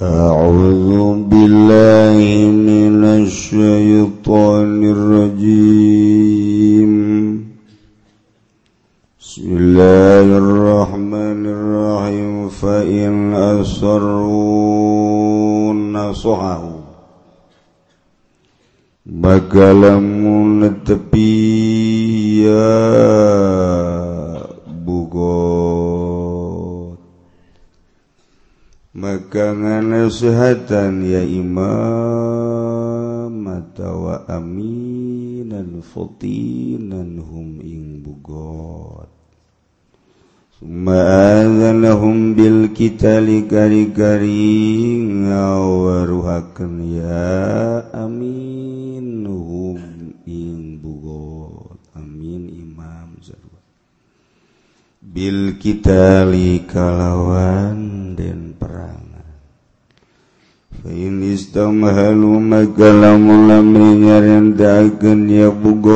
أعوذ بالله من الشيطان الرجيم. بسم الله الرحمن الرحيم. فإن أسروا maka lamun tepi kana nasihatan ya imam atawa aminan fatinan hum ing bugot. Ma'adhanahum bil kitali kari-kari ngawaruhakan ya amin hum ing bugot. Amin imam zarwa bil kita kalawan istamahalu maka mulaminyaran dagen ya bugot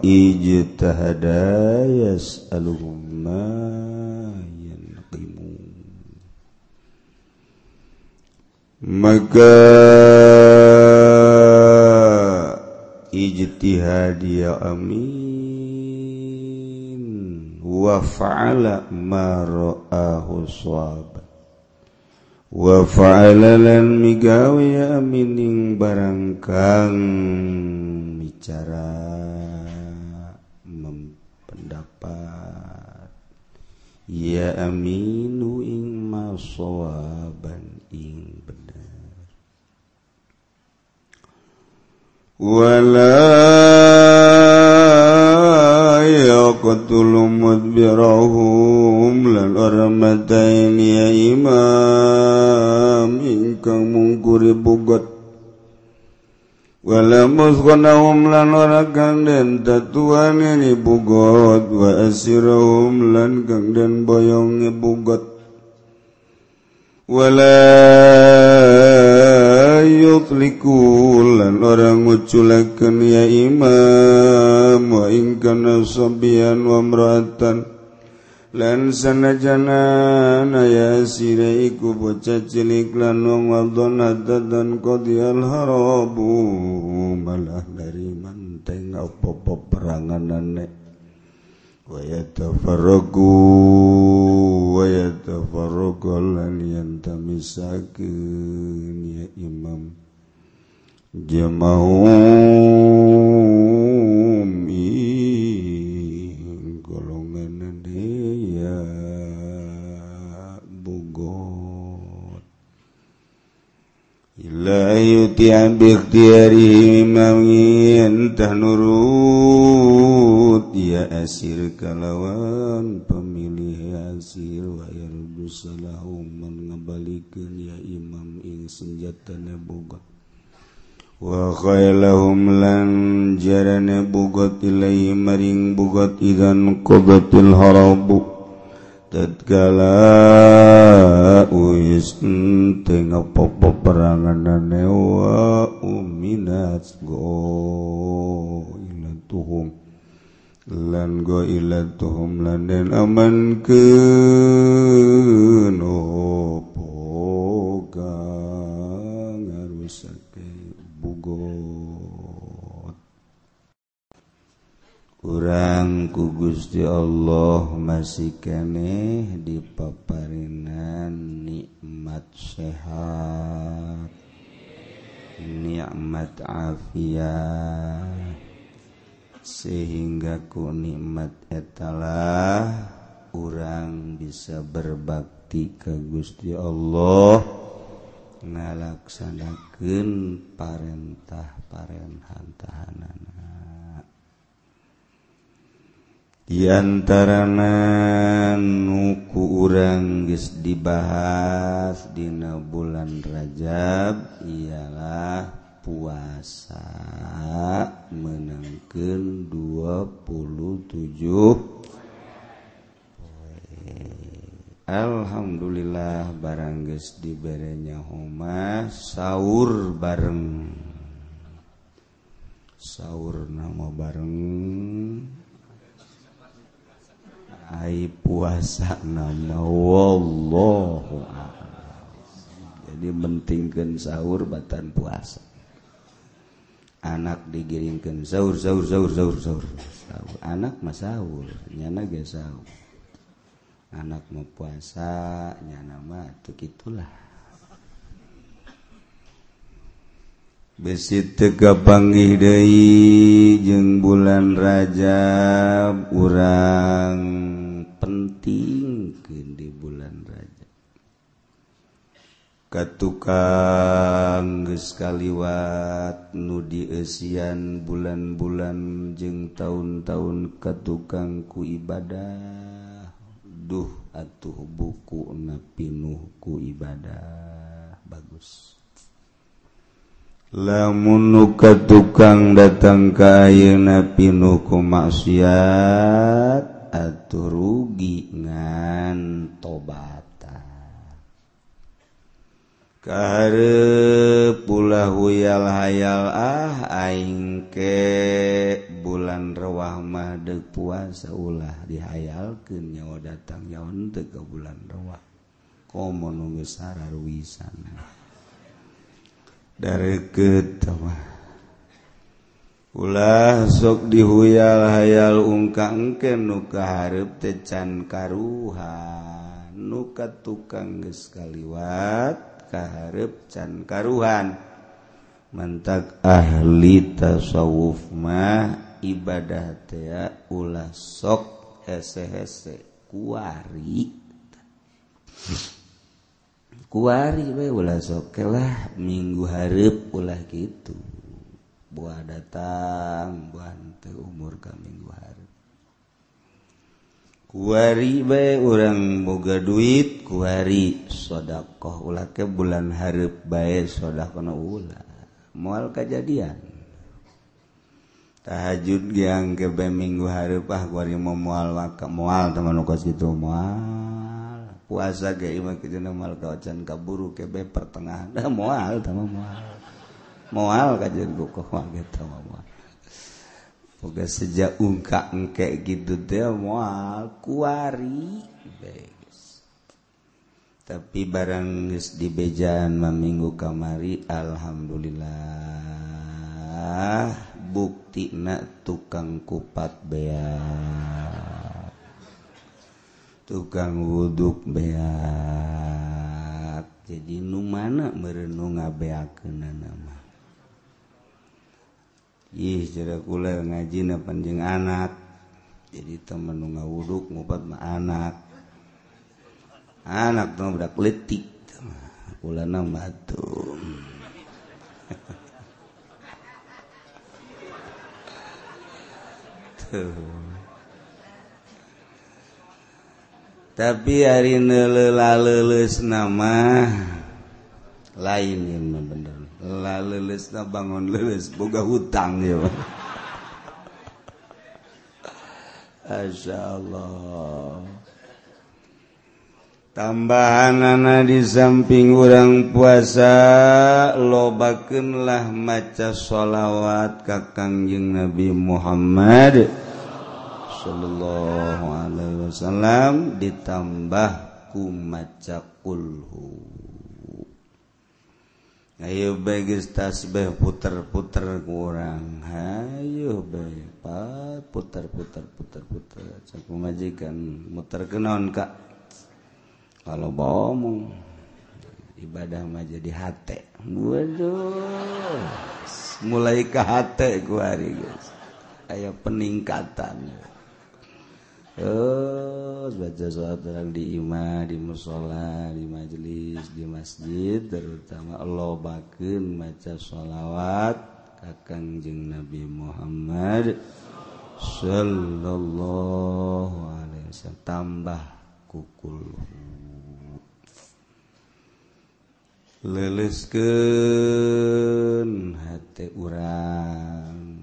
ijtahadayas alumma yanqimu maka ijtihad ya amin. Wa fa'ala ma ra'ahu shawab wafaalalan migawe ya amining barang kang bicara mempendapat. Ya aminu ing masawaban ing benar wala ya وقتلوا مدبرهم للأرمتين يا إمام إنك منكر بقت ولمسخنهم لنرى كندن تتوان بقت وأسرهم لن كندن بيون بقت ولا يطلقون orang nguculakan ya imam wa ingkana sabian wa mra'atan lan sanajana ya sire iku bocah cilik lan wong wadon dan qadiyal harabu malah dari manteng apa peperanganane wa yatafarraqu wa yatafarraqu lan yantamisakeun ya imam jemaumi golongan daya bogot ila yuti bikhtiyari mangin nurut ya asir kalawan pemilih asir wa yardusalahum mengebalikan ya imam ing senjatana bogot Wakhilahum lan jarane bugot ilahi maring bugot idan qubatil harabu tatkala uis tengah popo perangan wa uminat go ilatuhum lan go ilatuhum lan den aman ke no urang ku Gusti Allah masih keneh di paparinan nikmat sehat nikmat afiat. Sehingga ku nikmat etalah orang bisa berbakti ke Gusti Allah ngalaksanakan parentah parentahan tahanana diantaranan nuku urang guys dibahas Dina bulan Rajab ialah puasa menangkan 27 Alhamdulillah barang guys dibernya Homa sahur bareng. Sahur nama bareng. ai puasa nama wallahu jadi mentingkan sahur batan puasa. Anak digiringkan sahur sahur sahur sahur sahur, sahur. anak mah sahur nyana ge sahur. Anak mau puasa nyana mah tuh gitulah besi tegapangih deui jeung bulan rajab urang. penting di bulan Raja. Katukang sekaliwat nudiian bulan-bulan jeng tahun-tahun katukangku ibadah. Duh atuh buku napinuhku ibadah. Bagus. Lamunuka tukang datang kayu napinuhku maksiat atuh rugi ngan tobata. Kaharep pula huyal hayal ah aing ke bulan rewah mah deuk puasa ulah dihayalkeun nyawa datang nyawa teu ka bulan rewah. Komo nu geus sararwisan dareukeut mah. Ulah sok dihuyal hayal ungkangke nuka harep tecan karuhan. Nuka tukang geus kaliwat kaharep can karuhan. Mentak ahli tasawuf mah ibadah teh ulah sok hese-hese. Kuari. Kuari we ulah sok lah minggu harep ulah gitu. buah datang buante umur kaminggu hari. Kuari baik orang boga duit kuari sodakoh ulah ke bulan bae baik sodakoh ula mual kejadian tahajud yang ke minggu harap ah kuari mau mual maka mual teman ukas itu mual puasa ke imah kita mual kawacan kaburu ke be pertengahan. Dah mual teman mual moal kajian mah gitu moal. Boga sejak ungka engke gitu teh moal kuari Beges. tapi barang geus dibejaan minggu kamari alhamdulillah bukti nak tukang kupat bea tukang wuduk beak. Jadi nu mana merenung ngabeakeun nama ih cara kula ngaji na panjang anak. Jadi temen nu ngawuduk ngupat mah anak. Anak tuh budak letik tuh tuh tapi hari lela leles nama lain yang bener la leles na bangun leles boga hutang ya. Asya Allah. Tambahan anak di samping orang puasa lobakenlah maca sholawat kakangjeng Nabi Muhammad Shallallahu Alaihi Wasallam ditambah ku maca kulhu. Ayo bagis tasbih puter-puter kurang. Ayo baik pat puter-puter puter-puter. Caku majikan muter kenon kak. Kalau bohong ibadah mah jadi hate. Waduh. Mulai ke hate ku hari guys. Ayo peningkatan. seorang diima di mushola di majelis di masjid terutama Allah bakken maca sholawat kakangjeng Nabi Muhammad Shallallahu Alaihi Wasallam. Tambah kukul leleskeun hati urang.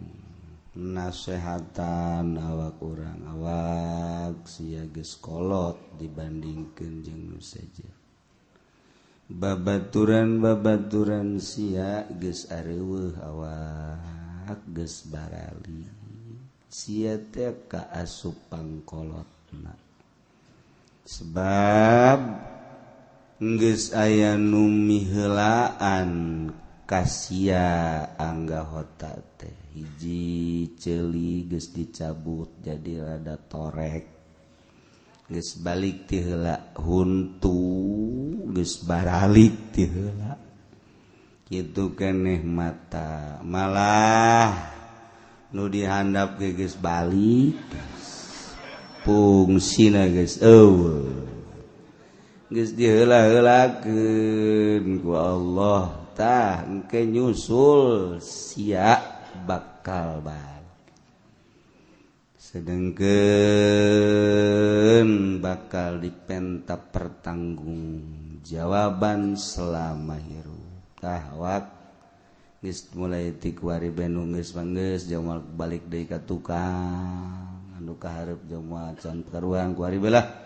nasehatan awak kurang awak siageskolot dibandingkan jeng saja babaturan babaturan sia ges areweh awak ges barali. Sia ka asupang kolotna sebab geus aya nu helaan Kasia angga hota teh hiji celi geus dicabut jadi rada torek. Geus balik ti heula huntu geus baralik ti heula. Kitu keneh mata malah nu dihandap ge geus balik pungsina geus eueuh. Geus diheula-heulakeun ku Allah. tah ke nyusul sia bakal balik. Sedengken bakal dipenta pertanggung jawaban selama hirutahwak mulai tiwari Benungis Bangges Jamal balik Deka tukang. Andka Harep Jamacan Karuang Kuari belah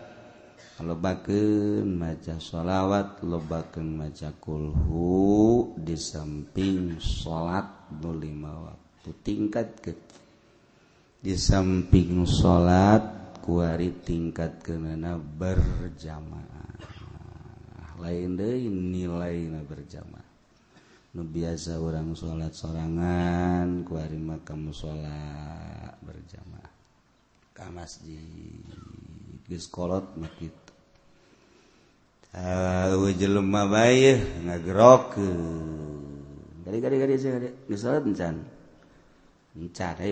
lobaken maca sholawat lobaken macakulhu di samping salat nulima waktu tingkat ke. Di samping salat kuari tingkat kemana berjamaah. Lain deh nilai berjamaah. Nu biasa orang salat sorangan kuari makam salat berjamaah. Ke masjid. diskolotmati jelelma bay ngagerok dari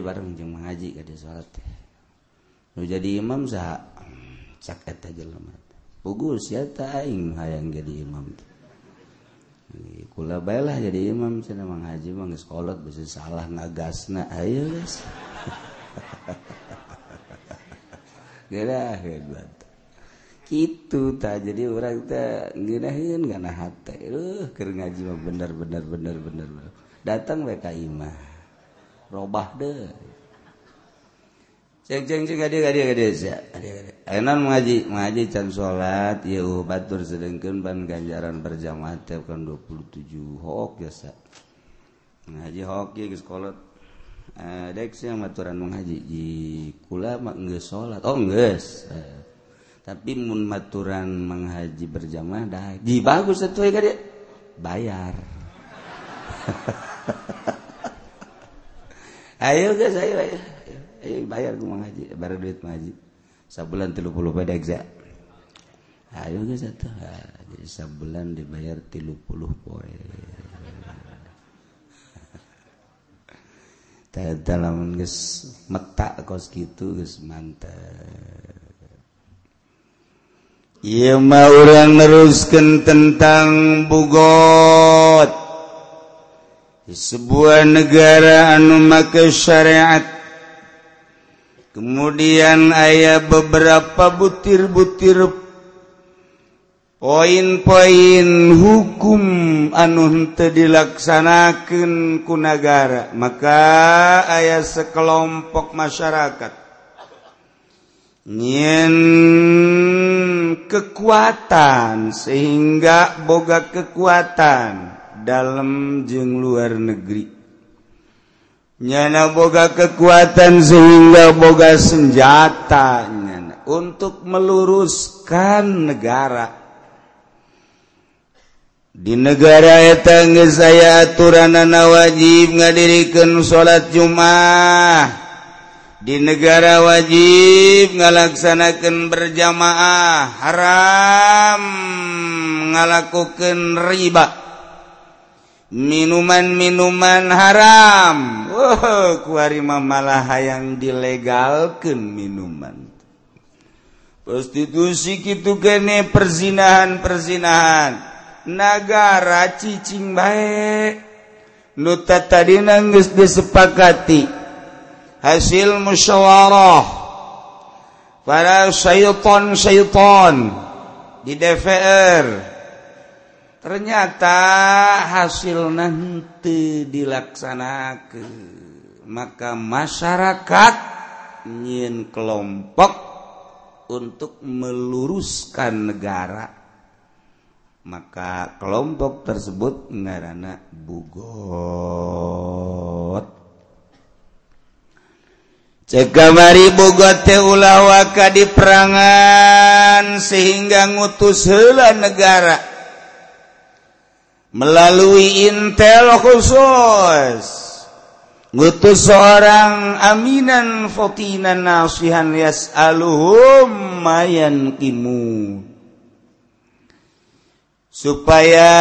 bareng je mengaji salat lu eh. jadi imam sah caketa jelemat pugus ya taing hayang jadi imam. Kula bayalah jadi imam sana mengaji mah geus kolot bisa salah ngagasna. Ayo guys. gitu tak jadi orang keur ngaji mah bener bener bener bener datang WKmah robah deh. Enak mengaji ngaji can salat ya batur sedengken ban ganjaran berjamaah tiap kan 27 hok biasa. Ngaji hoki ke sekolah. maturan menghaji kulama salat oh nges. tapi munmaturan menghaji berjamaah di bagus sesuai ka dia bayar. Ayo guys ayo ayo ayo bayar ku menghaji baru duit menghaji sabulan 30 pada eksa ayo guys atuh ah, jadi sabulan dibayar 30 poe. dalam geus metak kos kitu geus mantap Iya mah urang neruskeun tentang Bugot sebuah negara anu make syariat. Kemudian ayah beberapa butir-butir poin-poin hukum anun dilaksanakan kunagara maka ayah sekelompok masyarakat nyin kekuatan sehingga boga kekuatan dalam jeng luar negeri. Nyana boga kekuatan sehingga boga senjata nyana untuk meluruskan negara. di negara etang saya aturanana wajib ngadirikan salat Jumat di negara wajib ngalaksanakan berjamaah. Haram ngalakukan riba. Minuman-minuman haram. Wow, kuarima malah hayang dilegalkan minuman. Prostitusi gitu gene perzinahan perzinahan negara cicing baik nuta tadi nangis disepakati. Hasil musyawarah. Para syaiton-syaiton di DPR ternyata hasil nanti dilaksanakan maka masyarakat nyin kelompok untuk meluruskan negara. Maka kelompok tersebut ngarana bugot. Cekamari bugot teh ulah waka di perangan sehingga ngutus heula negara. Melalui intel khusus. Ngutus seorang aminan fotinan nasihan yas'aluhum mayan kimu supaya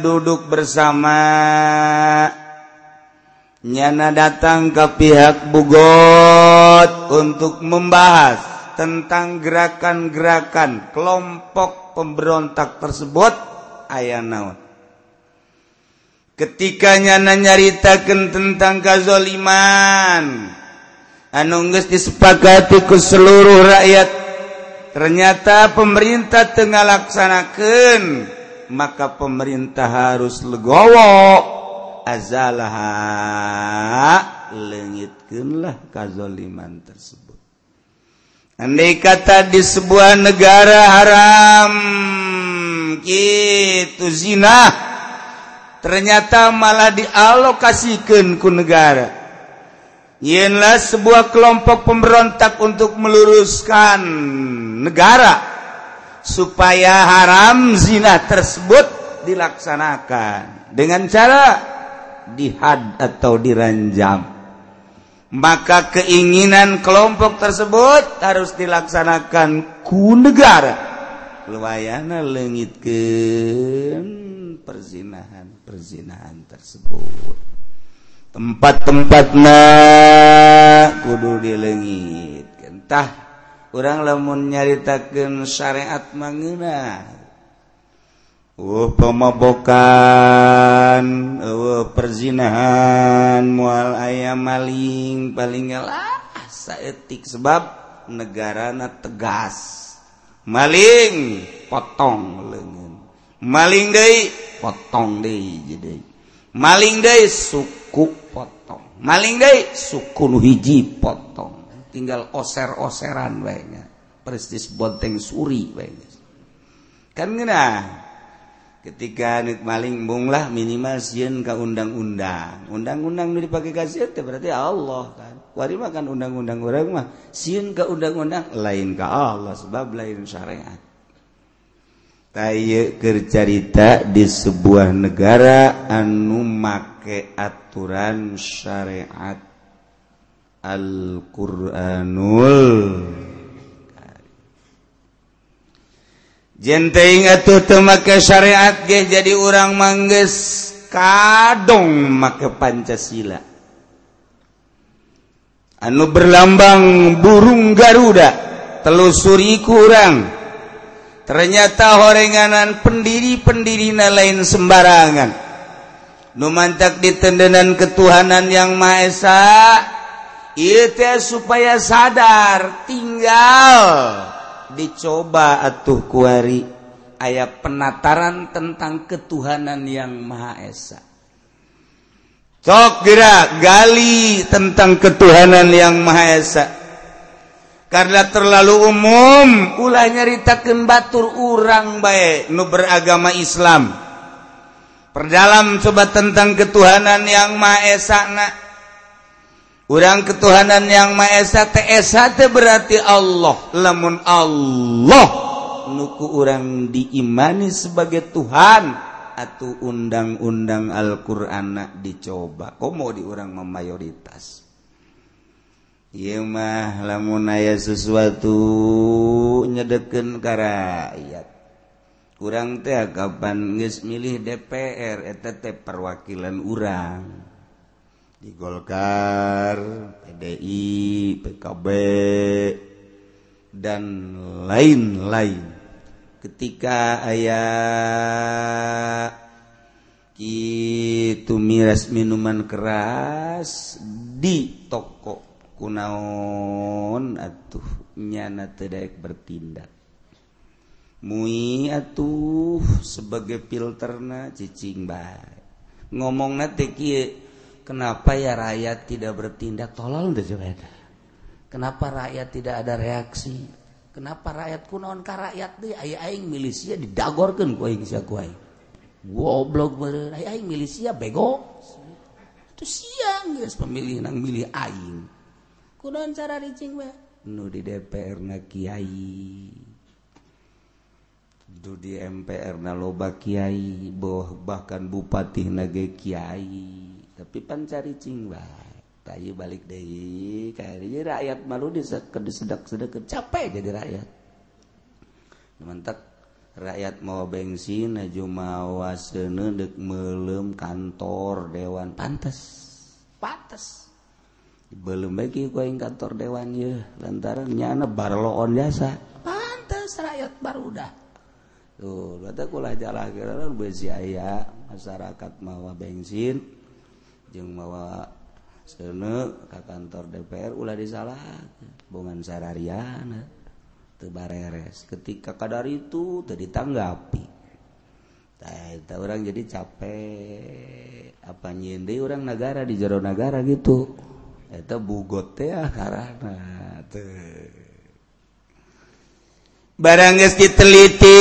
duduk bersama. Nyana datang ke pihak Bugot untuk membahas tentang gerakan-gerakan kelompok pemberontak tersebut. Ayah naon? Ketika nyana nyaritakan tentang kazoliman anu geus disepakati ku seluruh rakyat ternyata pemerintah tengah laksanakan maka pemerintah harus legowo. Azalah lengitkanlah kazoliman tersebut. Andai kata di sebuah negara haram gitu zina ternyata malah dialokasikan ku negara. Yinlah sebuah kelompok pemberontak untuk meluruskan negara supaya haram zina tersebut dilaksanakan dengan cara dihad atau diranjam. Maka keinginan kelompok tersebut harus dilaksanakan ku negara. Luayana lengitkan perzinahan-perzinahan tersebut. tempat-tempat na kudu dilengit. Entah orang lamun nyaritakan syariat mangena uh pemabokan uh perzinahan mual ayam maling paling lah saetik sebab negarana tegas. Maling potong lengan maling deui potong deui. Jadi maling day suku potong. Maling day suku hiji potong. Tinggal oser-oseran baiknya prestis bonteng suri baiknya kan ngena ketika nik maling bunglah minimal sieun ka undang-undang. Undang-undang nu dipake ka teh berarti Allah kan. Wari makan undang-undang urang mah. Sieun ka undang-undang lain ka Allah. Sebab lain syariat. tay kercarita di sebuah negara anu make aturan syariat Alquranul jenteng atau temake syariat ge jadi orang mangges kadong make Pancasila. Anu berlambang burung Garuda telusuri kurang ternyata horenganan pendiri-pendirina lain sembarangan. Numantak di tendenan ketuhanan yang Maha Esa itu supaya sadar tinggal. Dicoba atuh kuari ayat penataran tentang ketuhanan yang Maha Esa. Sok gerak gali tentang ketuhanan yang Maha Esa. karena terlalu umum. Ulah nyaritakan batur urang baik nu beragama Islam. Perdalam coba tentang ketuhanan yang Maha Esa nak. Urang ketuhanan yang Maha Esa TSH te berarti Allah. Lamun Allah nuku urang diimani sebagai Tuhan atau undang-undang Al-Qur'an dicoba. Komo di urang mayoritas. Imah lamun aya sesuatu nyedeken ka rakyat. Kurang teh kapan geus milih DPR eta teh perwakilan urang. Di Golkar, PDI, PKB dan lain-lain. Ketika ayah itu miras minuman keras di toko kunaon atuh nyana tedaik bertindak. Mui atuh sebagai filterna cicing baik ngomong nanti kenapa ya rakyat tidak bertindak? Tolol deh coba kenapa rakyat tidak ada reaksi? Kenapa rakyat kunaon ka rakyat deh ayah aing milisia didagorkan ku aing sia ku aing. Goblok beureun aing milisia bego. Itu siang guys pemilih nang milih aing. Kunon cara ricing mah. Nu di DPR na kiai. Du di MPR na loba kiai, boh bahkan bupati na ge kiai. Tapi pan caricing bae. tayu balik deh, kayaknya rakyat malu disedak-sedak capek jadi rakyat. Mantap rakyat mau bensin aja mau seuneu melem kantor dewan pantas. Pantas. belum baik gue kantor dewan ya lantaran nyana barloon jasa pantas rakyat baru udah. Tuh berarti kula jalan kira besi ayah masyarakat mawa bensin jeng mawa sene ke kantor DPR ulah disalah. Bongan sarariana tebareres ketika kadar itu tadi tanggapi Nah, orang jadi capek. Apa nyende orang negara di jero negara gitu. eta bugot teh karena teh barang geus diteliti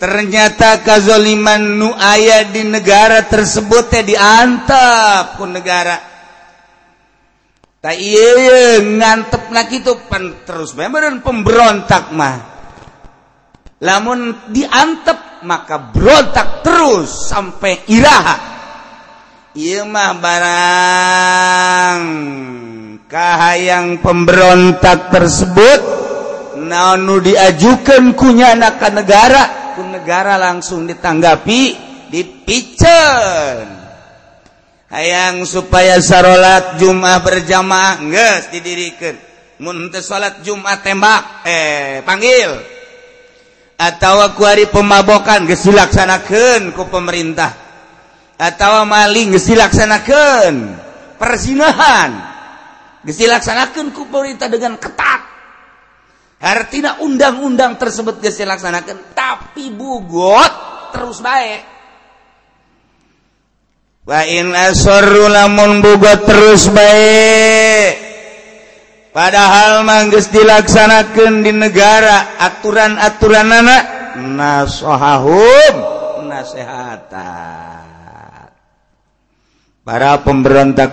ternyata kazoliman nu aya di negara tersebut teh diantap ku negara. Iya ieu ngantepna kitu pan terus memang pemberontak mah. Lamun diantep maka berontak terus sampai iraha. Imah barang kahayang pemberontak tersebut naonu diajukan kunyana ke negara ku negara langsung ditanggapi dipicen. Hayang supaya sarolat Jumat berjamaah nges didirikan. Muntah salat Jumat tembak eh panggil. Atau ku hari pemabokan geus dilaksanakeun ku pemerintah. atau maling gesilaksanakan perzinahan gesilaksanakan ku pemerintah dengan ketat. Artinya undang-undang tersebut gesilaksanakan tapi bugot terus baik wa in asarru lamun bugot terus baik padahal manggis dilaksanakan di negara aturan-aturan anak nasohahum nasehatan. Para pemberontak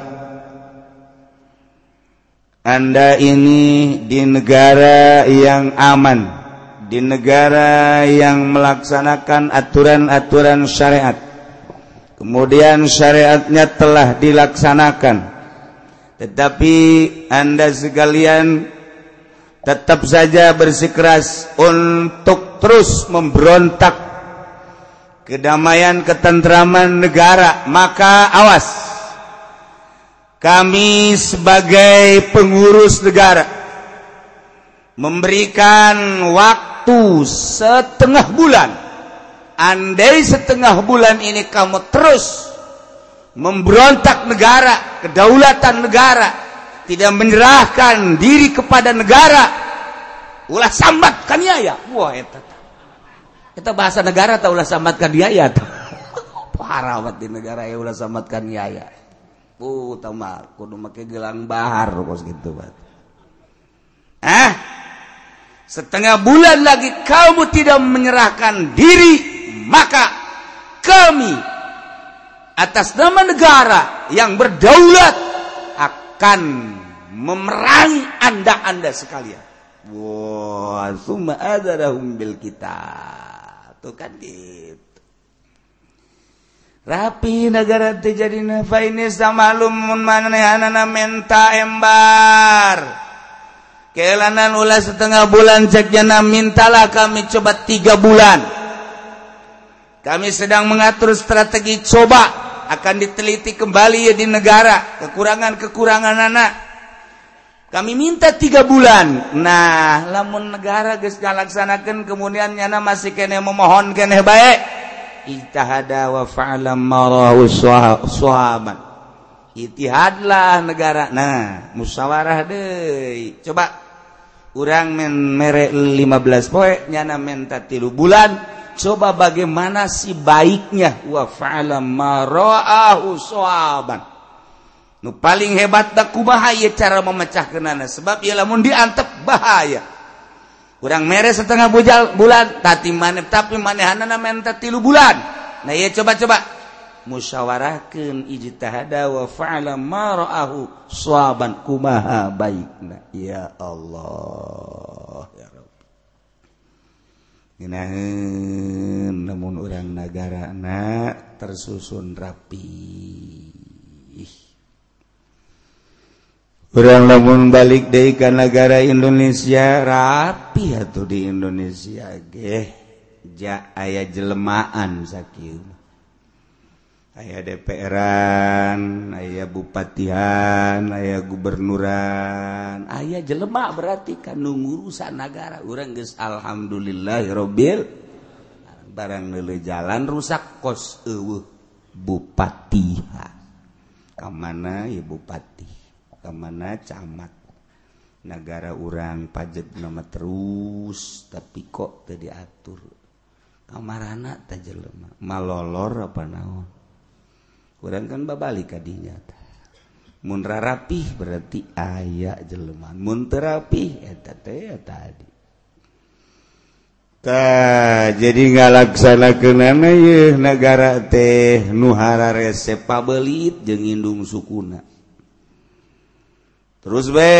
anda ini di negara yang aman di negara yang melaksanakan aturan-aturan syariat. Kemudian syariatnya telah dilaksanakan. Tetapi anda sekalian tetap saja bersikeras untuk terus memberontak kedamaian ketentraman negara maka awas kami sebagai pengurus negara memberikan waktu setengah bulan. Andai setengah bulan ini kamu terus memberontak negara kedaulatan negara tidak menyerahkan diri kepada negara ulah sambat kaniaya wah eta kita bahasa negara tak ulah sambat kaniaya parah di negara ya ulah sambat kaniaya kudu make gelang bahar gitu ah setengah bulan lagi kamu tidak menyerahkan diri maka kami atas nama negara yang berdaulat akan memerangi anda-anda sekalian. Wah, summa adarahum bil kita. Tuh kan gitu rapi negara jadi menta embar. Kelanan ulah setengah bulan cekjana mintalah kami coba tiga bulan. Kami sedang mengatur strategi coba akan diteliti kembali ya di negara. Kekurangan-kekurangan anak. Kami minta tiga bulan. Nah lamun negara guys galaksanakan kemudian nyana masih kene memohon kene baik ijtahada wa fa'ala marahu sahaban itihadlah negara. Nah musyawarah deui coba urang men mere 15 poe nyana menta tilu bulan. Coba bagaimana si baiknya. Wa fa'ala marahu sahaban nu paling hebat tak kumaha ieu cara memecahkeunana. Sebab ieu lamun diantep bahaya. kurang mere setengah bujal bulan tadi maneh tapi manehanana menta tilu bulan. Nah ya coba-coba musyawarahkan ijtihada wa fa'ala ma ra'ahu sawaban kumaha baikna. Ya Allah. Ya Rabb namun lamun urang nagarana tersusun rapi. Orang lamun balik dari ke negara Indonesia rapi atau di Indonesia ge ja ayah jelemaan sakit aya DPRan aya bupatian aya gubernuran. Aya jelema berarti kan ngurusan negara orang geus alhamdulillahirabbil barang leuleuh jalan rusak kos eueuh bupatihan kamana ya bupati? kemana camat. Negara urang pajak nama terus tapi kok tadi diatur. Kamar anak tak jelema. Malolor apa naon? Urang kan babalik kadinya munra rapih berarti ayak jeleman mun terapi eta teh tadi Ta, jadi ngalaksana kenana ye negara teh nuhara resep pabelit jeung indung sukuna. terus we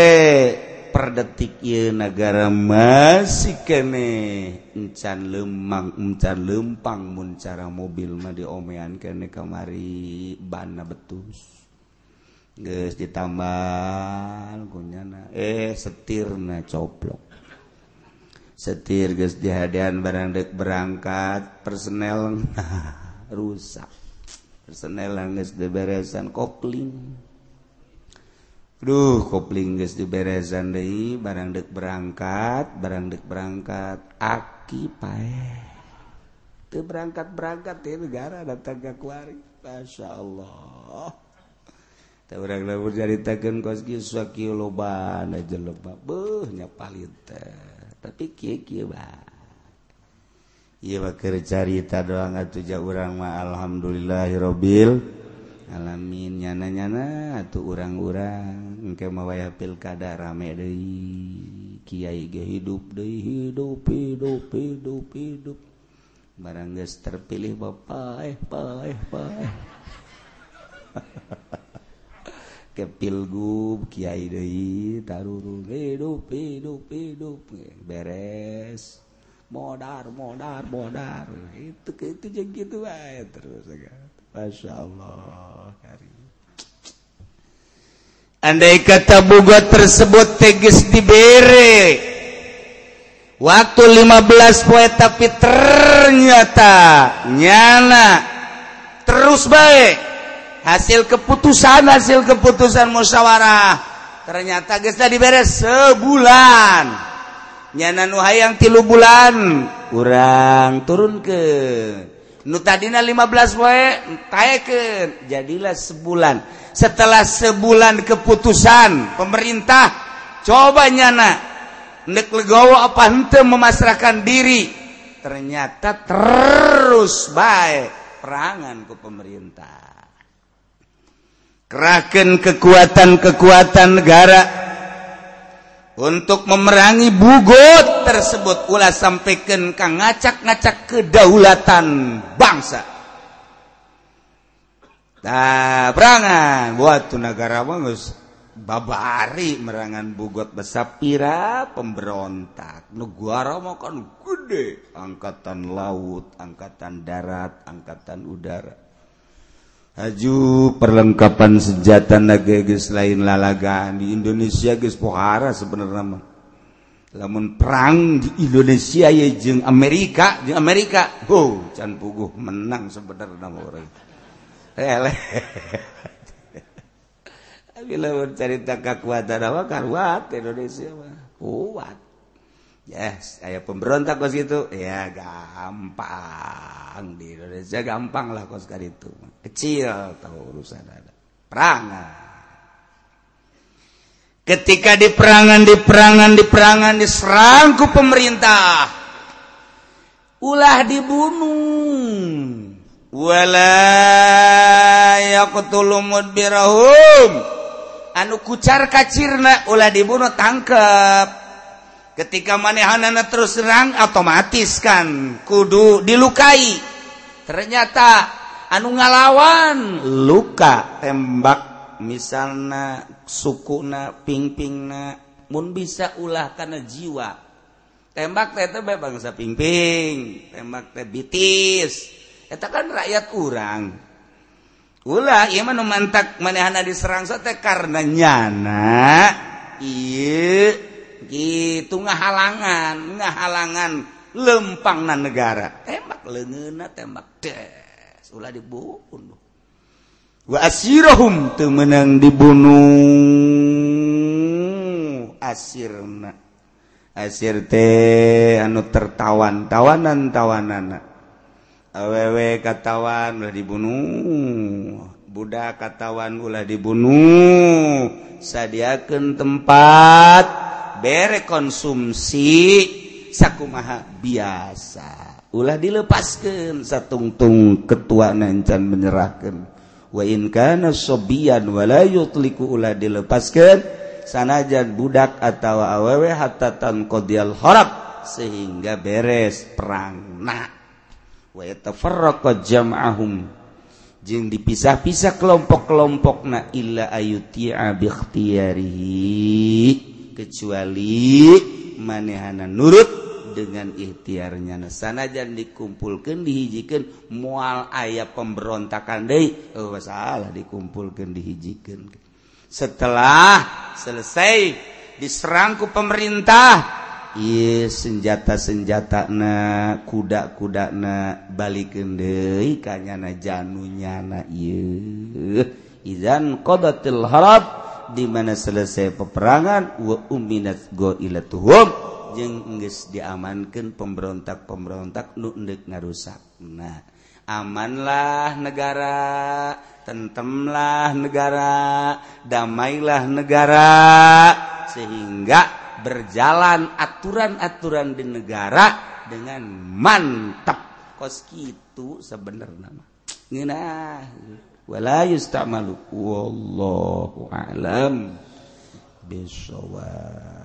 perdetik y negara masih kenecan lemang encan lempang muncara mobil mah diomean kene kamari. Bana betus. Guys ditambal gunyana eh setirna coplok. Setir guys dihadian barang dek berangkat personel rusak. Personel guys deberesan kopling. Duh kopling guys diberezan deh barang dek berangkat barang dek berangkat aki pae. Itu berangkat berangkat ya negara datang ke kuari. Masya Allah. Tak orang lalu ceritakan kos kisah kio loba aja loba beh nyapalit tapi kia kia bah iya bakar cerita doang atuh jauh orang ma alhamdulillahirobbil alamin nyana-nyana atau orang-orang engke mawaya pilkada rame deui. Kiai ge hidup deui hidup hidup hidup hidup. Barang geus terpilih bapak eh paeh paeh. Ke pilgub kiai deui tarurung hidup hidup hidup. Beres. Modar modar modar. Itu itu jeung gitu wae terus agak Masya Allah andai kata bogot tersebut tegis diberi waktu 15 poe tapi ternyata nyana. Terus baik. Hasil keputusan hasil keputusan musyawarah. Ternyata geus diberes sebulan. Nyana nu hayang tilu bulan. Kurang turun ke tadidina 15 wae jadilah sebulan. Setelah sebulan keputusan pemerintah coba nyananeklegowo apa henteu memasrahkan diri. Ternyata terus baik perangan ke pemerintah. Kraken kekuatan-kekuatan negara untuk memerangi bugot tersebut ulah sampaikan kang ngacak-ngacak kedaulatan bangsa. Nah perangan buat negara bagus babari merangan bugot besapira pemberontak. Negara mau kan gede. Angkatan laut angkatan darat angkatan udara Haju perlengkapan senjata naga geus lain lalagaan di Indonesia geus pohara sebenarnya mah. Lamun perang di Indonesia ya jeung Amerika, jeung Amerika, oh can puguh menang sebenarnya nama orang. Ele. Bila cerita kekuatan apa kuat Indonesia mah. Kuat. Yes, aya pemberontak kos itu. Ya gampang di Indonesia gampang lah kos kali itu. Kecil tahu urusan ada. Perangan. Ketika di perangan, di perangan, di perangan diserang ku pemerintah. Ulah dibunuh. Wala yaqtulu mudbirahum. Anu kucar kacirna ulah dibunuh tangkep ketika manehanana terus serang otomatis kan kudu dilukai. Ternyata anu ngalawan luka tembak. Misalnya sukuna pingpingna mun bisa ulah karena jiwa. Tembak teh teh bangsa pingping tembak teh bitis. Eta kan rakyat kurang ulah ieu mah mantak manehanna diserang teh karena nyana. Iya gitu nggak halangan nggak halangan lempang na negara. Tembak lengena tembak des. Ulah dibunuh. Wa asirahum teu menang dibunuh. Asirna. Asir teh anu tertawan tawanan tawanan awewe katawan ulah dibunuh. Budak katawan ulah dibunuh. Sadiakeun tempat bere konsumsi sakumaha biasa. Ulah dilepaskan satungtung ketua nancan menyerahkan wa in kana sobian wala yutliku ulah dilepaskan sanajan budak atau awewe hatta tanqadiyal harab sehingga beres perangna. Wa yatafarraqa jam'ahum jeung dipisah-pisah kelompok-kelompok na illa ayutia ikhtiyarihi. kecuali manehana nurut dengan ikhtiarnya. Sanajan dikumpulkan dihijikan mual ayah pemberontakan deh oh, salah dikumpulkan dihijikan. Setelah selesai diserangku pemerintah Iye senjata-senjata na kuda-kuda na balik deh kanyana janunya na iya idan qadatil harab di mana selesai peperangan wa uminat goilatuhum. Jeung geus diamankan pemberontak-pemberontak nu endek ngarusak. Nah, amanlah negara, tentemlah negara, damailah negara sehingga berjalan aturan-aturan di negara dengan mantap. Kos gitu sebenarnya ngena wala yustamalu wallahu a'lam bisawab